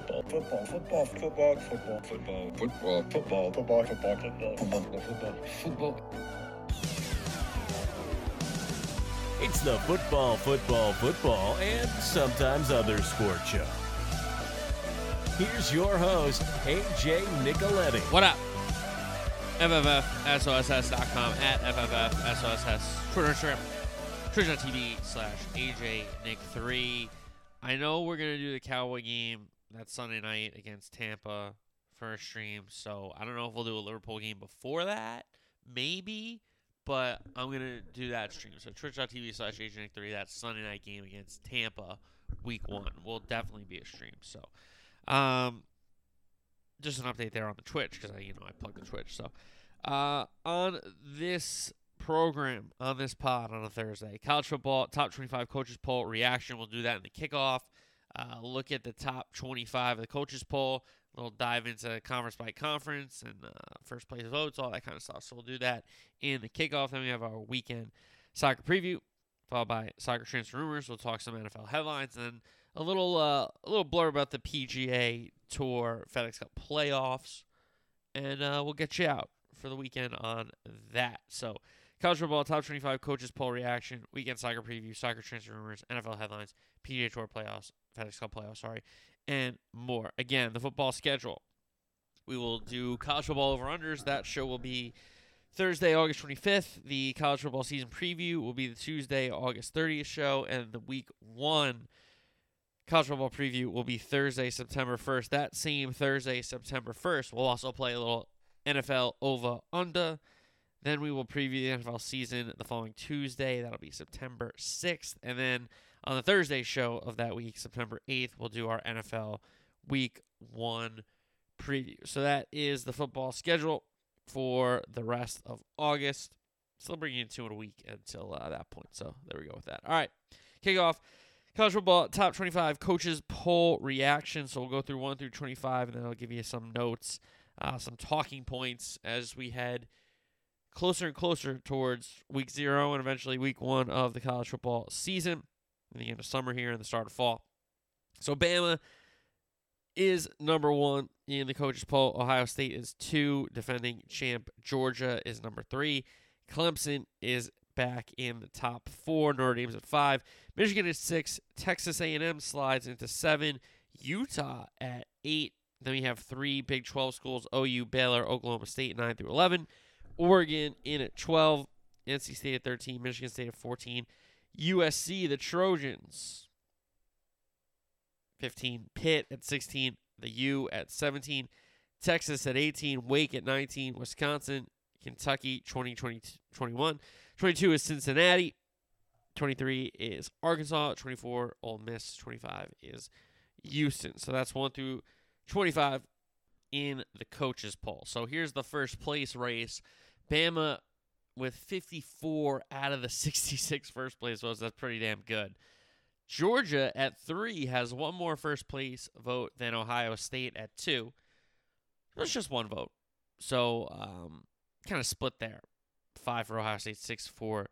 football, football, football, football, football, football, football, football, football, football, football, football, football, football. It's the football, football, football, and sometimes other sport show. Here's your host, AJ Nicoletti. What up? FFFSOSS.com at FFFSOSS. Twitter, Instagram, Twitch.tv slash AJ Nick 3. I know we're going to do the Cowboy game that Sunday night against Tampa a stream, so I don't know if we'll do a Liverpool game before that. Maybe, but I'm going to do that stream. So Twitch.tv slash AJ Nick 3, that Sunday night game against Tampa week one will definitely be a stream. So, um, just an update there on the Twitch because I, you know, I plugged the Twitch. So, uh, on this program, on this pod on a Thursday, college football top 25 coaches poll reaction. We'll do that in the kickoff. Uh, look at the top 25 of the coaches poll. We'll dive into conference by conference and uh, first place votes, all that kind of stuff. So we'll do that in the kickoff. Then we have our weekend soccer preview, followed by soccer transfer rumors. We'll talk some NFL headlines and then a little uh, a little blur about the PGA Tour FedEx Cup playoffs, and uh, we'll get you out for the weekend on that. So, college football top 25 coaches poll reaction, weekend soccer preview, soccer transfer rumors, NFL headlines, PGA Tour playoffs, FedEx Cup playoffs, sorry, and more. Again, the football schedule. We will do college football over unders. That show will be Thursday, August 25th. The college football season preview will be the Tuesday, August 30th show, and the week one college football preview will be Thursday, September 1st. That same Thursday, September 1st, we'll also play a little NFL over under. Then we will preview the NFL season the following Tuesday. That'll be September 6th. And then on the Thursday show of that week, September 8th, we'll do our NFL week one preview. So that is the football schedule for the rest of August. Still bringing you two in a week until uh, that point. So there we go with that. All right. Kick off college football top 25 coaches poll reaction. So we'll go through 1 through 25, and then I'll give you some notes, uh, some talking points as we head closer and closer towards week zero and eventually week one of the college football season, and the end of summer here and the start of fall. So Bama is number one in the coaches poll. Ohio State is two. Defending champ Georgia is number three. Clemson is back in the top four. Notre Dame's at five. Michigan is six. Texas A&M slides into seven. Utah at eight. Then we have three Big 12 schools: OU, Baylor, Oklahoma State, nine through 11. Oregon in at 12. NC State at 13. Michigan State at 14. USC, the Trojans, 15. Pitt at 16. The U at 17. Texas at 18. Wake at 19. Wisconsin, Kentucky, 20, 20 21. 22 is Cincinnati. 23 is Arkansas. 24, Ole Miss. 25 is Houston. So that's 1 through 25 in the coaches poll. So here's the first place race. Bama with 54 out of the 66 first place votes. That's pretty damn good. Georgia at 3 has one more first place vote than Ohio State at 2. That's just one vote. So um, kind of split there. 5 for Ohio State, 6 for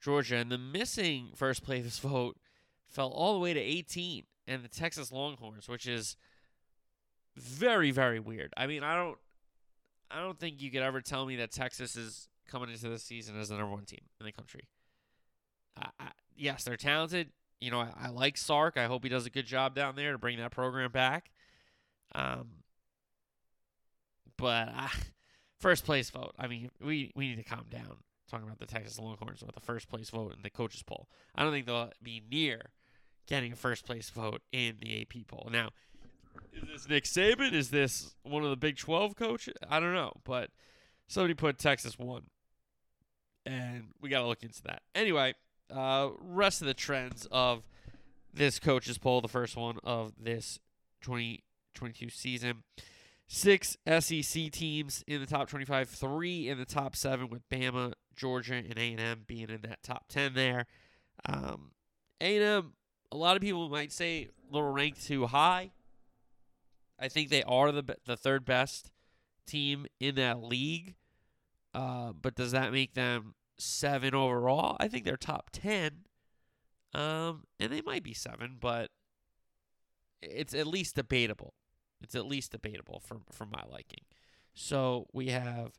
Georgia. And the missing first place vote fell all the way to 18 and the Texas Longhorns, which is very very weird. I mean, I don't I don't think you could ever tell me that Texas is coming into the season as the number one team in the country. I, yes, they're talented. You know, I, I, like Sark. I hope he does a good job down there to bring that program back. Um, but uh, first place vote. I mean, we we need to calm down talking about the Texas Longhorns with the first place vote in the coaches poll. I don't think they'll be near getting a first place vote in the AP poll. Now, is this Nick Saban? Is this one of the Big 12 coaches? I don't know, but somebody put Texas one. And we got to look into that. Anyway, uh, rest of the trends of this coaches poll, the first one of this 2022 season. Six SEC teams in the top 25, three in the top seven, with Bama, Georgia, and A&M being in that top 10 there. Um, A&M, a lot of people might say a little ranked too high. I think they are the the third best team in that league. Uh, but does that make them seven overall? I think they're top ten. Um, and they might be seven, but it's at least debatable. it's at least debatable for for my liking. So we have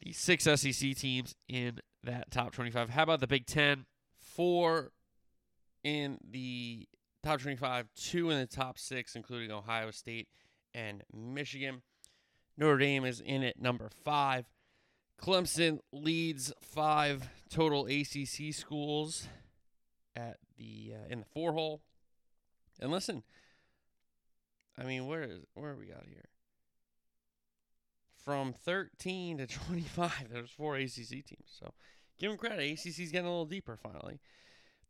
the six SEC teams in that top 25. How about the Big Ten? Four in the top 25, two in the top six, including Ohio State and Michigan. Notre Dame is in at number five. Clemson leads five total ACC schools at the uh, in the four hole. And listen, I mean, where is where are we got here? From 13 to 25, there's four ACC teams. So give them credit. ACC's getting a little deeper finally.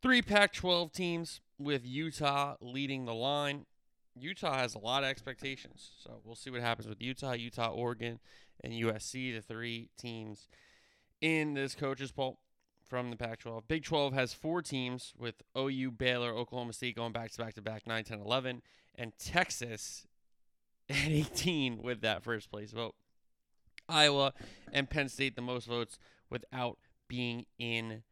Three Pac 12 teams with Utah leading the line. Utah has a lot of expectations. So we'll see what happens with Utah, Utah, Oregon, and USC, the three teams in this coaches poll from the Pac 12. Big 12 has four teams with OU, Baylor, Oklahoma State going back to back to back 9, 10, 11, and Texas at 18 with that first place vote. Iowa and Penn State the most votes without being in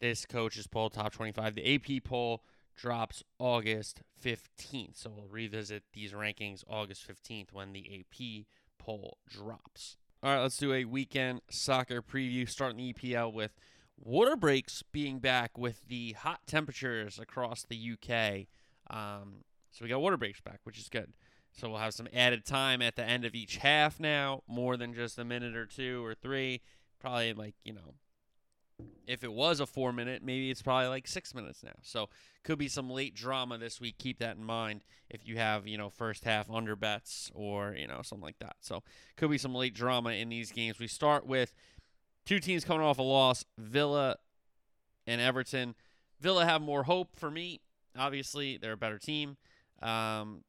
this coaches poll top 25. The AP poll drops August 15th. So we'll revisit these rankings August 15th when the AP poll drops. All right, let's do a weekend soccer preview starting the EPL with water breaks being back with the hot temperatures across the UK. Um, so we got water breaks back, which is good. So we'll have some added time at the end of each half now, more than just a minute or two or three. Probably like, you know, if it was a four minute, maybe it's probably like six minutes now. So could be some late drama this week. Keep that in mind if you have, you know, first half under bets or, you know, something like that. So could be some late drama in these games. We start with Two teams coming off a loss, Villa and Everton. Villa have more hope for me. Obviously, they're a better team. Um,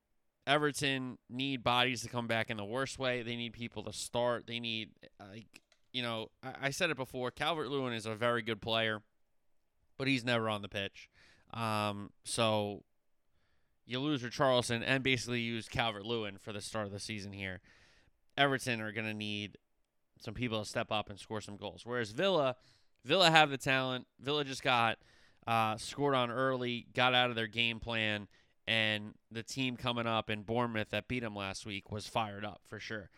Everton need bodies to come back in the worst way. They need people to start. They need, like, you know, I, I said it before. Calvert Lewin is a very good player, but he's never on the pitch. Um, so you lose Richarlison and basically use Calvert Lewin for the start of the season here. Everton are going to need some people to step up and score some goals. Whereas Villa, Villa have the talent. Villa just got uh, scored on early, got out of their game plan, and the team coming up in Bournemouth that beat them last week was fired up for sure.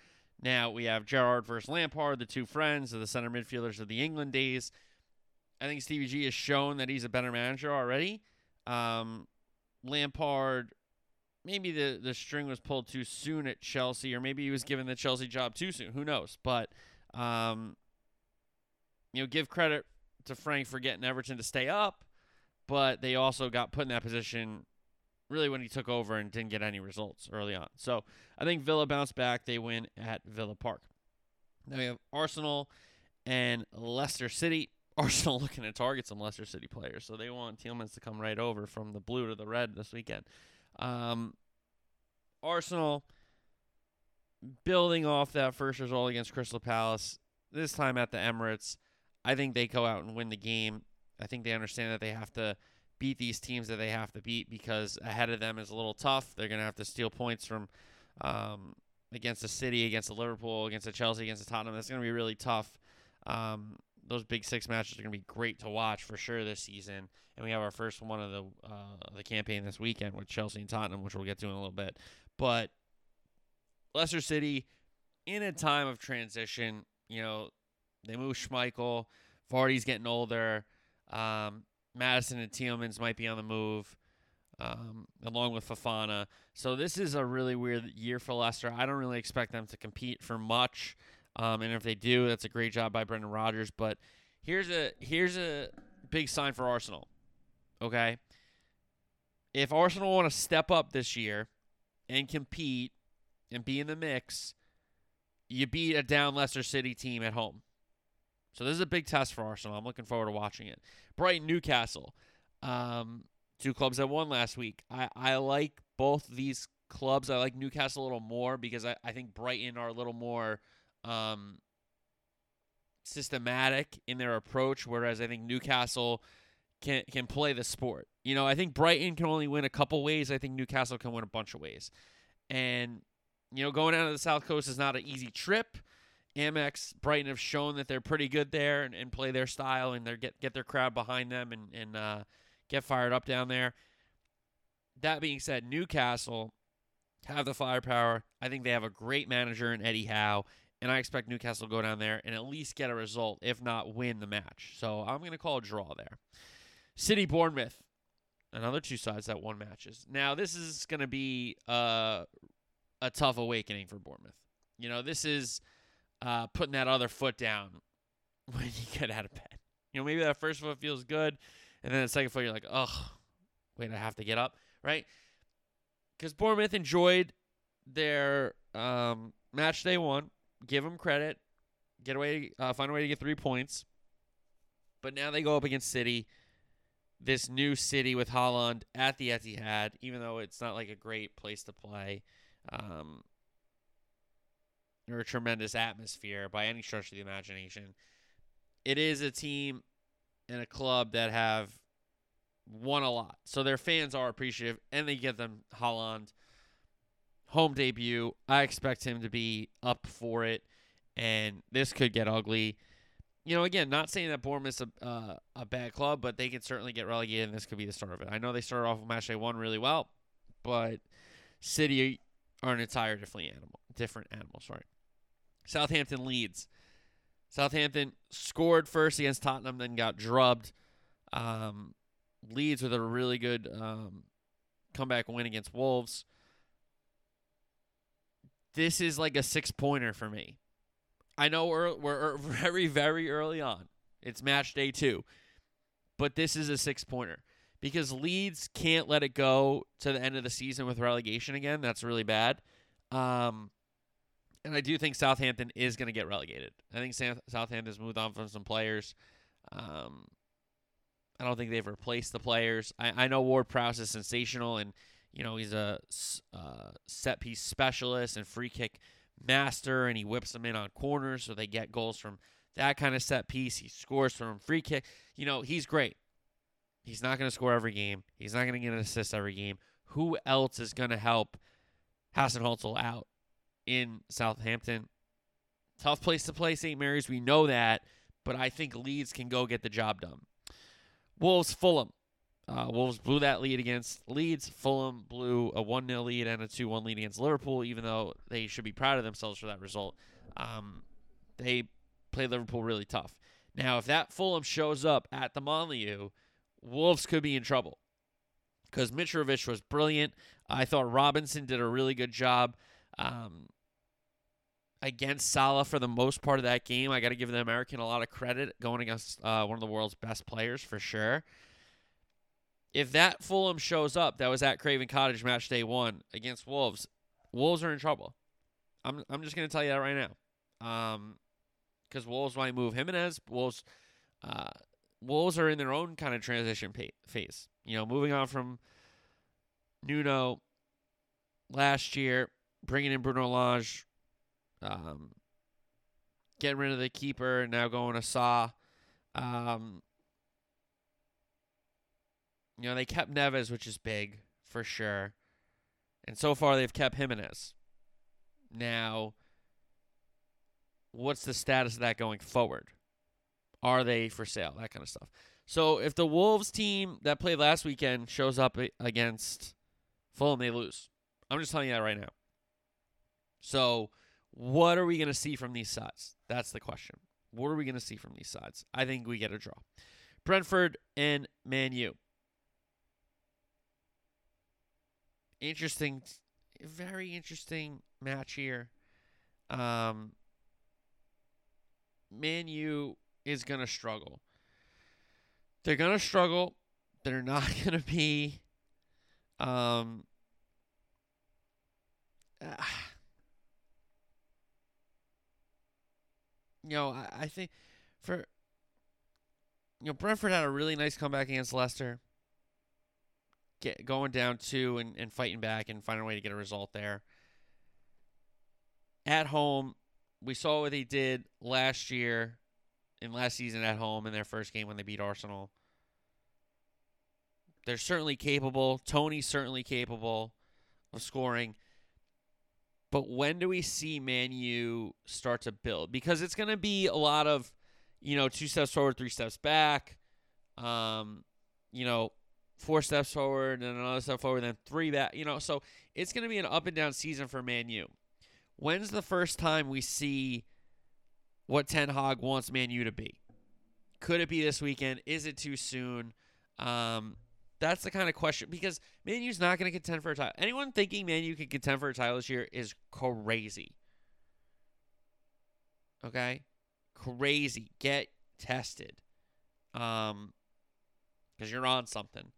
Now we have Gerrard versus Lampard, the two friends of the center midfielders of the England days. I think Stevie G has shown that he's a better manager already. Um, Lampard, maybe the, the string was pulled too soon at Chelsea, or maybe he was given the Chelsea job too soon. Who knows? But um, you know, give credit to Frank for getting Everton to stay up, but they also got put in that position really when he took over and didn't get any results early on. So I think Villa bounced back. They win at Villa Park. Now we have Arsenal and Leicester City. Arsenal looking to target some Leicester City players, so they want Tielemans to come right over from the blue to the red this weekend. Um, Arsenal building off that first result against Crystal Palace, this time at the Emirates, I think they go out and win the game. I think they understand that they have to beat these teams that they have to beat because ahead of them is a little tough. They're going to have to steal points from um, against the City, against the Liverpool, against the Chelsea, against the Tottenham. That's going to be really tough. Um, those big six matches are going to be great to watch for sure this season. And we have our first one of the uh, the campaign this weekend with Chelsea and Tottenham, which we'll get to in a little bit. But Leicester City, in a time of transition, you know, they move Schmeichel. Vardy's getting older. Um, Maddison and Tielemans might be on the move, um, along with Fofana. So this is a really weird year for Leicester. I don't really expect them to compete for much, um, and if they do, that's a great job by Brendan Rodgers. But here's a here's a big sign for Arsenal. Okay, if Arsenal want to step up this year and compete and be in the mix, you beat a down Leicester City team at home. So this is a big test for Arsenal. I'm looking forward to watching it. Brighton, Newcastle, um, two clubs that won last week. I, I like both these clubs. I like Newcastle a little more because I, I think Brighton are a little more um, systematic in their approach, whereas I think Newcastle can can play the sport. You know, I think Brighton can only win a couple ways. I think Newcastle can win a bunch of ways. And you know, going down to the South Coast is not an easy trip. Amex, Brighton have shown that they're pretty good there and, and play their style and they get get their crowd behind them and and uh, get fired up down there. That being said, Newcastle have the firepower. I think they have a great manager in Eddie Howe, and I expect Newcastle to go down there and at least get a result, if not win the match. So I'm going to call a draw there. City Bournemouth, another two sides that won matches. Now this is going to be uh, a tough awakening for Bournemouth. You know, this is uh, putting that other foot down when you get out of bed. You know, maybe that first foot feels good, and then the second foot you're like, oh, wait, I have to get up, right? Because Bournemouth enjoyed their um, match day one. Give them credit. Get away, uh, find a way to get three points. But now they go up against City, this new city with Haaland at the Etihad, even though it's not like a great place to play. Um, or a tremendous atmosphere by any stretch of the imagination. It is a team and a club that have won a lot. So their fans are appreciative and they give them Haaland home debut. I expect him to be up for it and this could get ugly. You know, again, not saying that Bournemouth's a uh, a bad club, but they can certainly get relegated, and this could be the start of it. I know they started off with match day one really well, but City are an entire different animal. Different animal, sorry. Southampton Leeds. Southampton scored first against Tottenham, then got drubbed. Um, Leeds with a really good um, comeback win against Wolves. This is like a six pointer for me. I know we're, we're very, very early on. It's match day two. But this is a six pointer because Leeds can't let it go to the end of the season with relegation again. That's really bad. Um, and I do think Southampton is going to get relegated. I think South Southampton's moved on from some players. Um, I don't think they've replaced the players. I, I know Ward Prowse is sensational, and you know he's a uh, set piece specialist and free kick master, and he whips them in on corners, so they get goals from that kind of set piece. He scores from free kick. You know he's great. He's not going to score every game. He's not going to get an assist every game. Who else is going to help Hasenhüttl out in Southampton? Tough place to play St. Mary's. We know that, but I think Leeds can go get the job done. Wolves, Fulham. Uh, Wolves blew that lead against Leeds. Fulham blew a 1 0 lead and a 2 1 lead against Liverpool, even though they should be proud of themselves for that result. Um, they played Liverpool really tough. Now, if that Fulham shows up at the Molineux, Wolves could be in trouble because Mitrovic was brilliant. I thought Robinson did a really good job um, against Salah for the most part of that game. I got to give the American a lot of credit going against uh, one of the world's best players for sure. If that Fulham shows up, that was at Craven Cottage match day one against Wolves, Wolves are in trouble. I'm I'm just gonna tell you that right now, um, because Wolves might move Jimenez. Wolves, uh, Wolves are in their own kind of transition phase. You know, moving on from Nuno last year, bringing in Bruno Lage, um, getting rid of the keeper, now going to Sá. Um, you know, they kept Neves, which is big for sure. And so far, they've kept Jimenez. Now, what's the status of that going forward? Are they for sale? That kind of stuff. So if the Wolves team that played last weekend shows up against Fulham, they lose. I'm just telling you that right now. So what are we going to see from these sides? That's the question. What are we going to see from these sides? I think we get a draw. Brentford and Man U. Interesting, very interesting match here. Um, Man U is going to struggle. They're going to struggle. They're not going to be um uh, you know, I, I think for you know, Brentford had a really nice comeback against Leicester. Get going down two and, and fighting back and finding a way to get a result there. At home, we saw what they did last year in last season at home in their first game when they beat Arsenal. They're certainly capable. Toney's certainly capable of scoring. But when do we see Man U start to build? Because it's going to be a lot of, you know, two steps forward, three steps back. Um, you know, four steps forward, and another step forward, then three back. You know, so it's going to be an up and down season for Man U. When's the first time we see what Ten Hag wants Man U to be? Could it be this weekend? Is it too soon? Um, that's the kind of question because Man U's not going to contend for a title. Anyone thinking Man U can contend for a title this year is crazy. Okay, crazy. Get tested, um, because you're on something.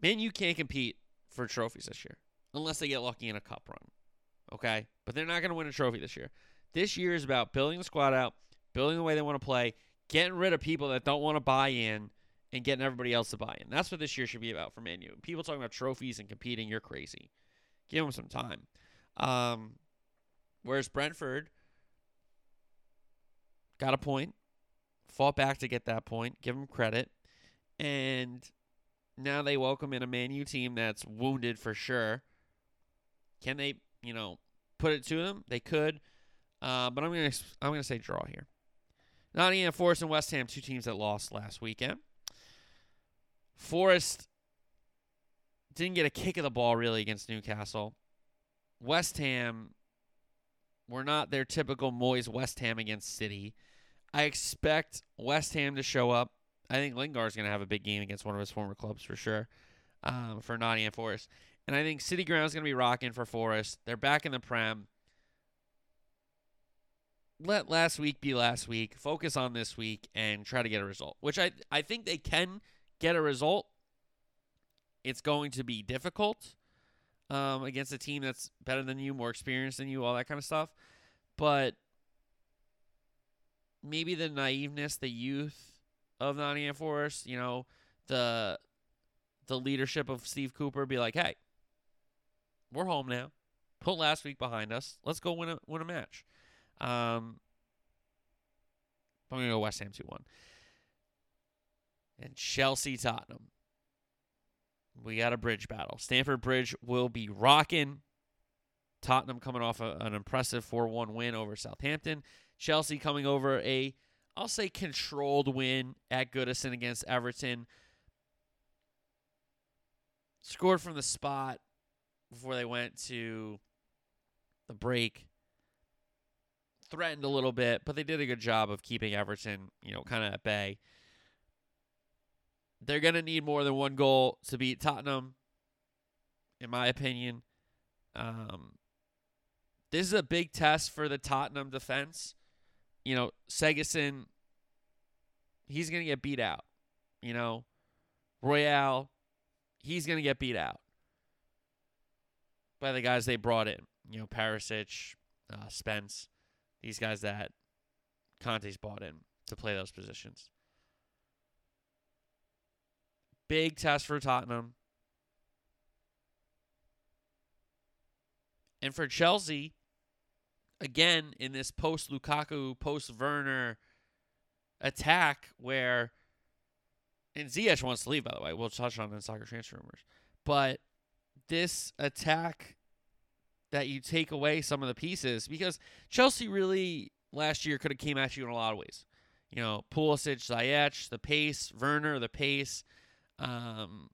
Man, you can't compete for trophies this year unless they get lucky in a cup run. Okay, but they're not going to win a trophy this year. This year is about building the squad out, building the way they want to play, getting rid of people that don't want to buy in, and getting everybody else to buy in. That's what this year should be about for Man U. People talking about trophies and competing, you're crazy. Give them some time. Um, whereas Brentford got a point, fought back to get that point, give them credit, and now they welcome in a Man U team that's wounded for sure. Can they, you know, put it to them? They could, uh, but I'm gonna I'm gonna say draw here. Nottingham Forest and West Ham, two teams that lost last weekend. Forest didn't get a kick of the ball really against Newcastle. West Ham were not their typical Moyes West Ham against City. I expect West Ham to show up. I think Lingard's going to have a big game against one of his former clubs for sure um, for Nottingham Forest. And I think City Ground's going to be rocking for Forest. They're back in the Prem. Let last week be last week. Focus on this week and try to get a result, which I, I think they can get a result. It's going to be difficult um, against a team that's better than you, more experienced than you, all that kind of stuff. But maybe the naiveness, the youth of Nottingham Forest, you know, the the leadership of Steve Cooper be like, "Hey, we're home now. Put last week behind us. Let's go win a win a match." Um, I'm gonna go West Ham two one. And Chelsea Tottenham. We got a bridge battle. Stamford Bridge will be rocking. Tottenham coming off a, an impressive 4 1 win over Southampton. Chelsea coming over a, I'll say, controlled win at Goodison against Everton. Scored from the spot before they went to the break. Threatened a little bit, but they did a good job of keeping Everton, you know, kind of at bay. They're going to need more than one goal to beat Tottenham, in my opinion. Um, this is a big test for the Tottenham defense. You know, Seguin, he's going to get beat out. You know, Royal, he's going to get beat out by the guys they brought in. You know, Perisic, uh, Spence, these guys that Conte's bought in to play those positions. Big test for Tottenham. And for Chelsea, again, in this post Lukaku, post Werner attack, where, and Ziyech wants to leave, by the way. We'll touch on in soccer transfer rumors. But this attack that you take away some of the pieces, because Chelsea really last year could have came at you in a lot of ways. You know, Pulisic, Ziyech, the pace, Werner, the pace. Um,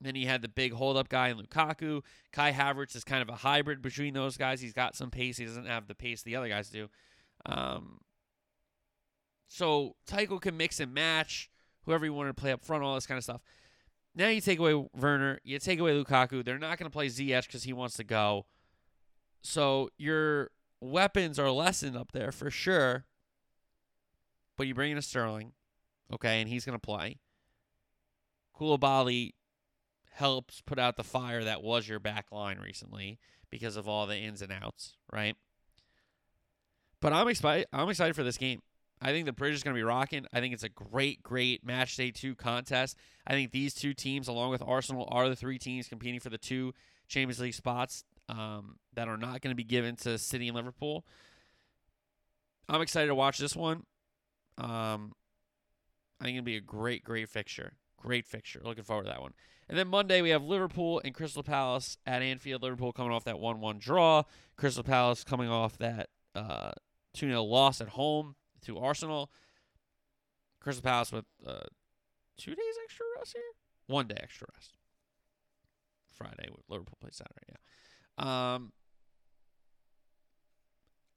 then he had the big hold-up guy in Lukaku. Kai Havertz is kind of a hybrid between those guys. He's got some pace. He doesn't have the pace the other guys do. Um, so Tuchel can mix and match whoever you want to play up front, all this kind of stuff. Now you take away Werner, you take away Lukaku. They're not going to play Ziyech because he wants to go. So your weapons are lessened up there for sure. But you bring in a Sterling, okay, and he's going to play. Koulibaly helps put out the fire that was your back line recently because of all the ins and outs, right? But I'm excited. I'm excited for this game. I think the bridge is going to be rocking. I think it's a great, great match day two contest. I think these two teams, along with Arsenal, are the three teams competing for the two Champions League spots um, that are not going to be given to City and Liverpool. I'm excited to watch this one. Um, I think it'll be a great, great fixture. Great fixture. Looking forward to that one. And then Monday we have Liverpool and Crystal Palace at Anfield. Liverpool coming off that 1-1 draw. Crystal Palace coming off that uh, 2-0 loss at home to Arsenal. Crystal Palace with uh, two days extra rest here. One day extra rest. Friday, Liverpool plays Saturday. Yeah. Um,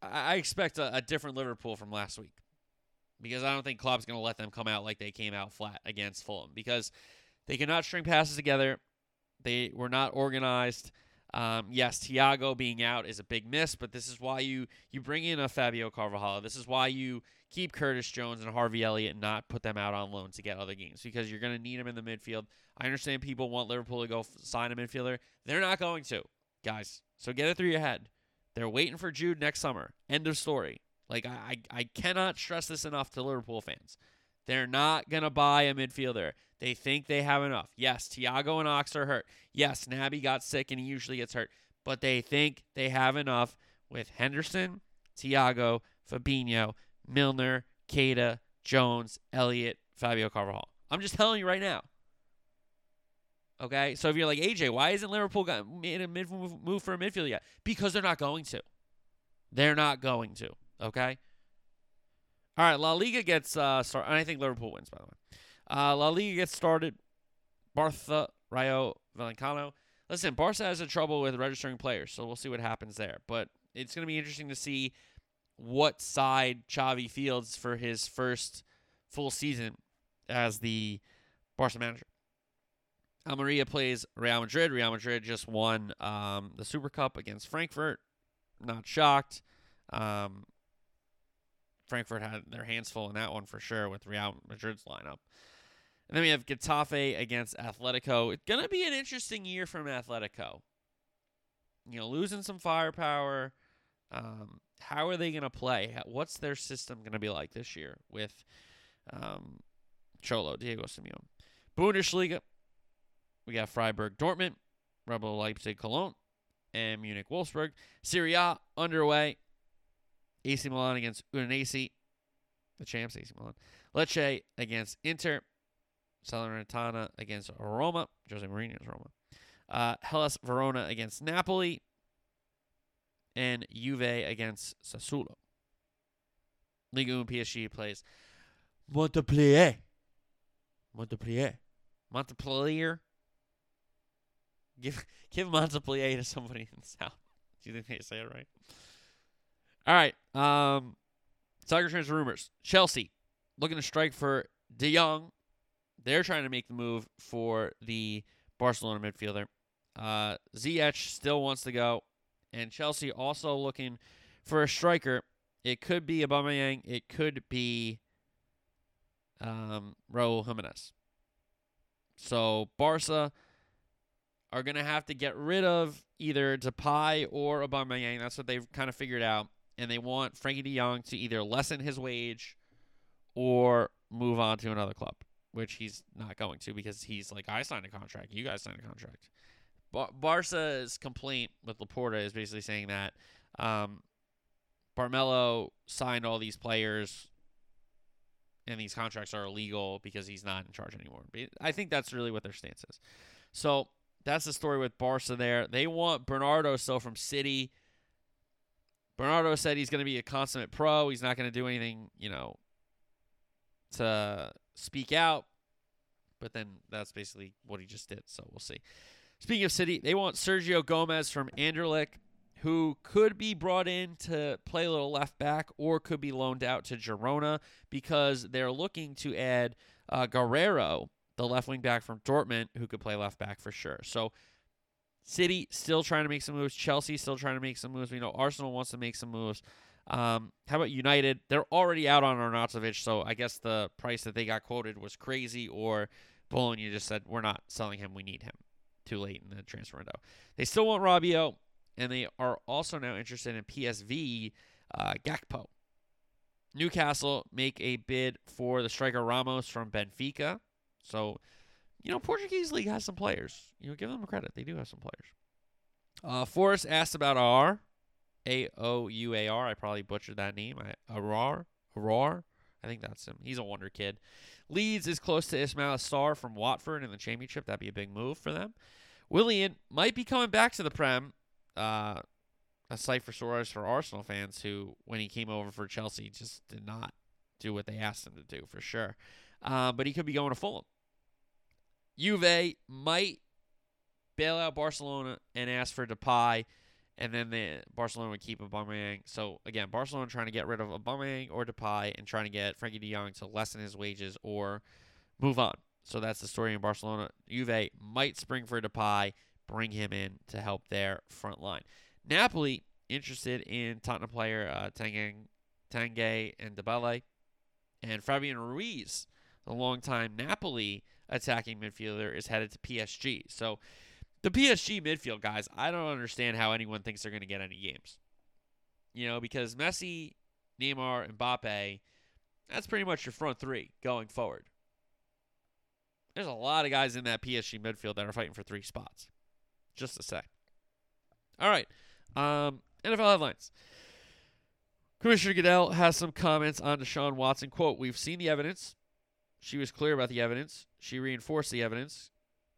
I, expect a, a different Liverpool from last week because I don't think Klopp's going to let them come out like they came out flat against Fulham because they cannot string passes together. They were not organized. Um, yes, Thiago being out is a big miss, but this is why you you bring in a Fabio Carvalho. This is why you keep Curtis Jones and Harvey Elliott and not put them out on loan to get other games because you're going to need them in the midfield. I understand people want Liverpool to go sign a midfielder. They're not going to, guys. So get it through your head. They're waiting for Jude next summer. End of story. Like I, I cannot stress this enough to Liverpool fans. They're not gonna buy a midfielder. They think they have enough. Yes, Thiago and Ox are hurt. Yes, Naby got sick and he usually gets hurt. But they think they have enough with Henderson, Thiago, Fabinho, Milner, Keita, Jones, Elliott, Fabio Carvalho. I'm just telling you right now. Okay, so if you're like AJ, why isn't Liverpool got made a mid move, for a midfield yet? Because they're not going to. They're not going to. Okay. All right, La Liga gets uh started. I think Liverpool wins by the way. Uh, La Liga gets started. Barca, Rayo Vallecano. Listen, Barca has a trouble with registering players, so we'll see what happens there. But it's going to be interesting to see what side Xavi fields for his first full season as the Barca manager. Almeria plays Real Madrid. Real Madrid just won um, the Super Cup against Frankfurt. Not shocked. Um, Frankfurt had their hands full in that one for sure with Real Madrid's lineup. And then we have Getafe against Atletico. It's going to be an interesting year from Atletico. You know, losing some firepower. Um, how are they going to play? What's their system going to be like this year with um, Cholo, Diego Simeone? Bundesliga, we got Freiburg, Dortmund, Rebel Leipzig, Cologne, and Munich, Wolfsburg. Serie A underway. AC Milan against Udinese, the champs AC Milan. Lecce against Inter. Salernitana against Roma. Jose Mourinho's Roma. Uh, Hellas Verona against Napoli. And Juve against Sassuolo. Ligue 1 PSG plays Montpellier. Montpellier. Montpellier. Give give Montpellier to somebody in the south. Do you think they say it right? All right. Um, soccer transfer rumors. Chelsea looking to strike for De Jong. They're trying to make the move for the Barcelona midfielder. Uh, Ziyech still wants to go, and Chelsea also looking for a striker. It could be Aubameyang. It could be um, Raul Jimenez. So Barca are going to have to get rid of either Depay or Aubameyang. That's what they've kind of figured out and they want Frankie de Jong to either lessen his wage or move on to another club, which he's not going to because he's like, I signed a contract, you guys signed a contract. Bar- Barca's complaint with Laporta is basically saying that um, Barmelo signed all these players and these contracts are illegal because he's not in charge anymore. I think that's really what their stance is. So that's the story with Barca there. They want Bernardo still from City. Bernardo said he's going to be a consummate pro. He's not going to do anything, you know, to speak out. But then that's basically what he just did. So we'll see. Speaking of City, they want Sergio Gomez from Anderlecht, who could be brought in to play a little left back or could be loaned out to Girona because they're looking to add uh, Guerreiro, the left wing back from Dortmund, who could play left back for sure. So City still trying to make some moves. Chelsea still trying to make some moves. We know Arsenal wants to make some moves. Um, how about United? They're already out on Arnautovic, so I guess the price that they got quoted was crazy, or Bologna just said, we're not selling him. We need him. Too late in the transfer window. They still want Rabiot, and they are also now interested in PSV uh, Gakpo. Newcastle make a bid for the striker Ramos from Benfica. So you know, Portuguese league has some players. You know, give them credit; they do have some players. Uh, Forest asked about R, A O U A R. I probably butchered that name. I Arar, Arar. I think that's him. He's a wonder kid. Leeds is close to Ismaila Sarr from Watford in the championship. That'd be a big move for them. Willian might be coming back to the Prem. Uh, a sight for sores for Arsenal fans who, when he came over for Chelsea, just did not do what they asked him to do for sure. Uh, but he could be going to Fulham. Juve might bail out Barcelona and ask for Depay, and then the Barcelona would keep Aubameyang. So again, Barcelona trying to get rid of Aubameyang or Depay and trying to get Frankie De Jong to lessen his wages or move on. So that's the story in Barcelona. Juve might spring for Depay, bring him in to help their front line. Napoli interested in Tottenham player uh, Tanguy, Tanguy and Dembele, and Fabian Ruiz, the longtime Napoli attacking midfielder, is headed to PSG. So the PSG midfield guys, I don't understand how anyone thinks they're going to get any games. You know, because Messi, Neymar, and Mbappe, that's pretty much your front three going forward. There's a lot of guys in that PSG midfield that are fighting for three spots. Just to say. All right. Um, NFL headlines. Commissioner Goodell has some comments on Deshaun Watson. Quote, We've seen the evidence. She was clear about the evidence. She reinforced the evidence.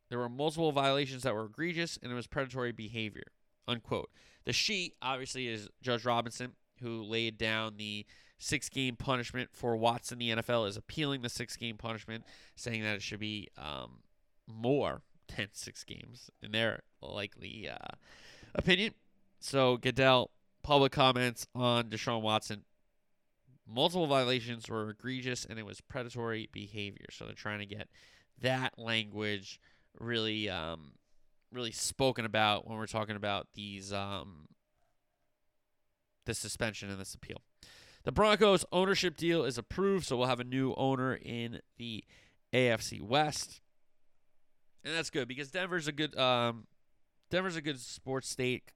There were multiple violations that were egregious, and it was predatory behavior. Unquote. The she, obviously, is Judge Robinson, who laid down the six game punishment for Watson. The NFL is appealing the six game punishment, saying that it should be um, more than six games in their likely uh, opinion. So Goodell, public comments on Deshaun Watson. Multiple violations were egregious and it was predatory behavior. So they're trying to get that language really um, really spoken about when we're talking about these um, the suspension and this appeal. The Broncos ownership deal is approved, so we'll have a new owner in the AFC West, and that's good because Denver's a good um, Denver's a good sports state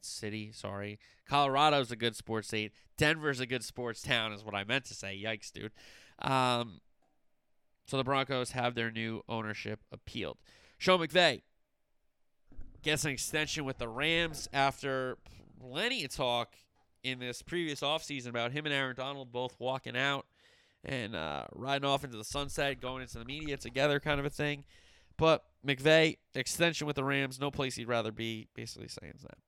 city. Sorry, Colorado's a good sports state. Denver's a good sports town, is what I meant to say. Yikes, dude. Um, so the Broncos have their new ownership appealed. Sean McVay gets an extension with the Rams after plenty of talk in this previous offseason about him and Aaron Donald both walking out and uh, riding off into the sunset, going into the media together, kind of a thing. But McVay, extension with the Rams, no place he'd rather be, basically saying that.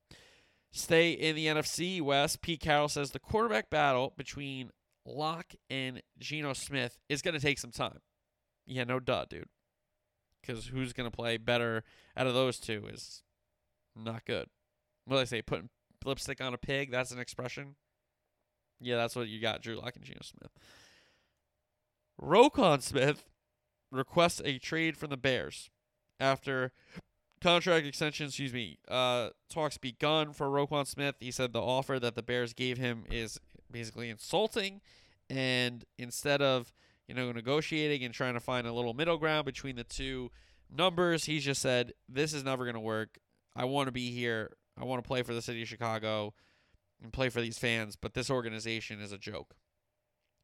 Stay in the NFC West. Pete Carroll says the quarterback battle between Lock and Geno Smith is going to take some time. Yeah, no duh, dude. Because who's going to play better out of those two is not good. What do I say? Putting lipstick on a pig? That's an expression. Yeah, that's what you got, Drew Lock and Geno Smith. Roquan Smith requests a trade from the Bears after contract extension, excuse me, uh, talks begun for Roquan Smith. He said the offer that the Bears gave him is basically insulting, and instead of you know negotiating and trying to find a little middle ground between the two numbers, he just said this is never going to work. I want to be here. I want to play for the city of Chicago and play for these fans, but this organization is a joke.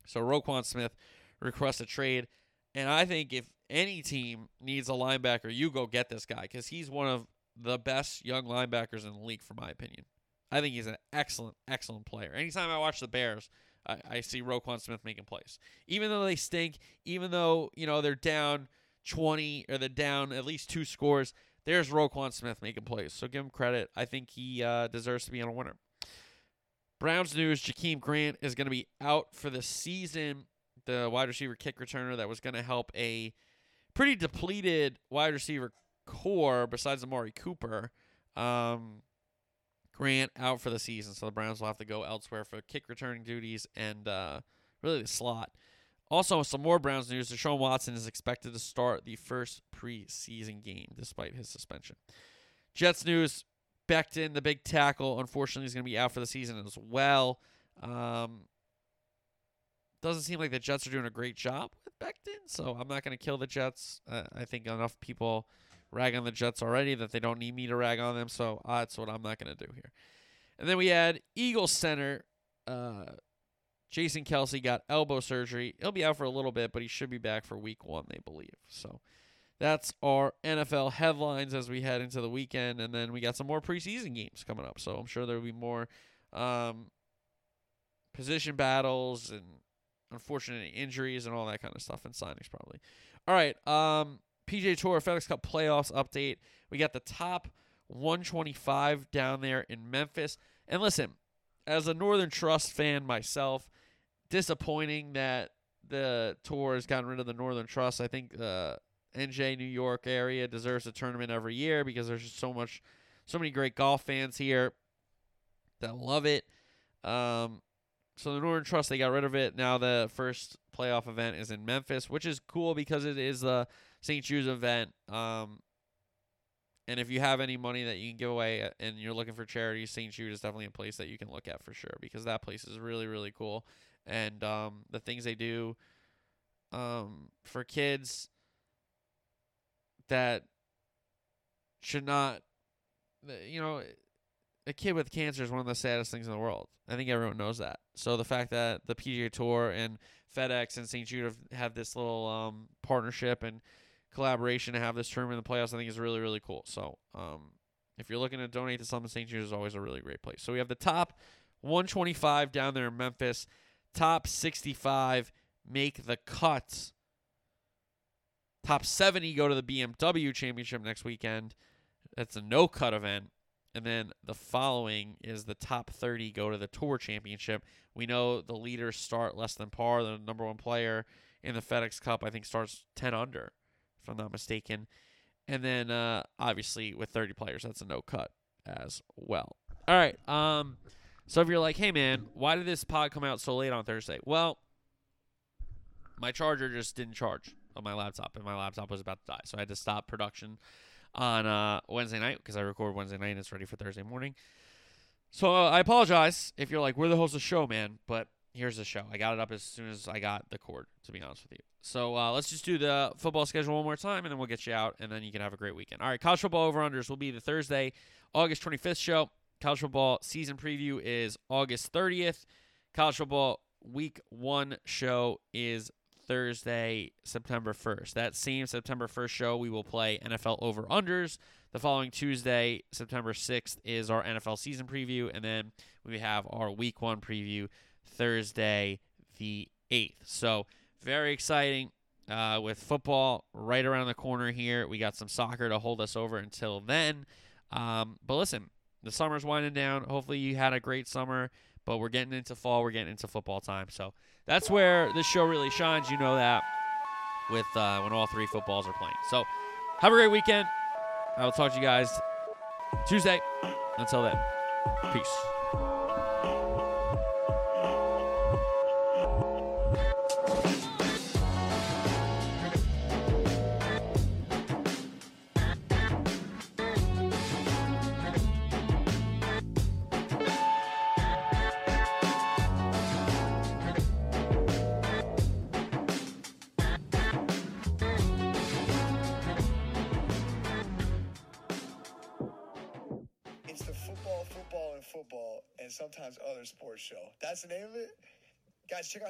So Roquan Smith requests a trade, and I think if any team needs a linebacker, you go get this guy because he's one of the best young linebackers in the league, for my opinion. I think he's an excellent, excellent player. Anytime I watch the Bears, I, I see Roquan Smith making plays. Even though they stink, even though, you know, they're down 20 or they're down at least two scores, there's Roquan Smith making plays. So give him credit. I think he uh, deserves to be on a winner. Browns news Jakeem Grant is going to be out for the season. The wide receiver kick returner that was going to help a pretty depleted wide receiver core besides Amari Cooper. Um, Grant out for the season, so the Browns will have to go elsewhere for kick returning duties and uh, really the slot. Also, some more Browns news. Deshaun Watson is expected to start the first preseason game despite his suspension. Jets news. Becton, the big tackle, unfortunately is going to be out for the season as well. Um, doesn't seem like the Jets are doing a great job so I'm not going to kill the Jets. Uh, I think enough people rag on the Jets already that they don't need me to rag on them, so uh, that's what I'm not going to do here. And then we had Eagles center uh, Jason Kelce got elbow surgery. He'll be out for a little bit, but he should be back for week one, they believe. So that's our NFL headlines as we head into the weekend. And then we got some more preseason games coming up. So I'm sure there will be more um, position battles and unfortunate injuries and all that kind of stuff and signings probably. All right. Um, PGA Tour FedEx Cup playoffs update. We got the top 125 down there in Memphis. And listen, as a Northern Trust fan myself, disappointing that the tour has gotten rid of the Northern Trust. I think uh, NJ New York area deserves a tournament every year because there's just so much, so many great golf fans here that love it. Um, so the Northern Trust they got rid of it. Now the first playoff event is in Memphis, which is cool because it is the St. Jude's event. Um, and if you have any money that you can give away uh, and you're looking for charity, St. Jude is definitely a place that you can look at for sure because that place is really really cool. And um, the things they do um, for kids that should not, you know, a kid with cancer is one of the saddest things in the world. I think everyone knows that. So the fact that the PGA Tour and FedEx and St. Jude have, have this little um, partnership and collaboration to have this tournament in the playoffs, I think is really really cool. So um, if you're looking to donate to something, St. Jude is always a really great place. So we have the top 125 down there in Memphis, top 65 make the cut. Top 70 go to the BMW Championship next weekend. That's a no cut event. And then the following is the top 30 go to the Tour Championship. We know the leaders start less than par. The number one player in the FedEx Cup, I think, starts 10 under, if I'm not mistaken. And then uh, obviously with 30 players, that's a no cut as well. All right. Um, so if you're like, hey man, why did this pod come out so late on Thursday? Well, my charger just didn't charge on my laptop, and my laptop was about to die, so I had to stop production on uh, Wednesday night because I record Wednesday night and it's ready for Thursday morning. So uh, I apologize if you're like, we're the host of the show, man, but here's the show. I got it up as soon as I got the cord, to be honest with you. So uh, let's just do the football schedule one more time, and then we'll get you out, and then you can have a great weekend. All right, college football over unders will be the Thursday, August 25th show. College football season preview is August 30th. College football week one show is Thursday, September 1st. That same September 1st show, we will play NFL over unders. The following Tuesday, September 6th, is our NFL season preview. And then we have our week one preview Thursday, the 8th. So, very exciting uh, with football right around the corner here. We got some soccer to hold us over until then. Um, but listen, the summer's winding down. Hopefully, you had a great summer. But we're getting into fall. We're getting into football time. So that's where this show really shines. You know that with uh, when all three footballs are playing. So have a great weekend. I will talk to you guys Tuesday. Until then, peace.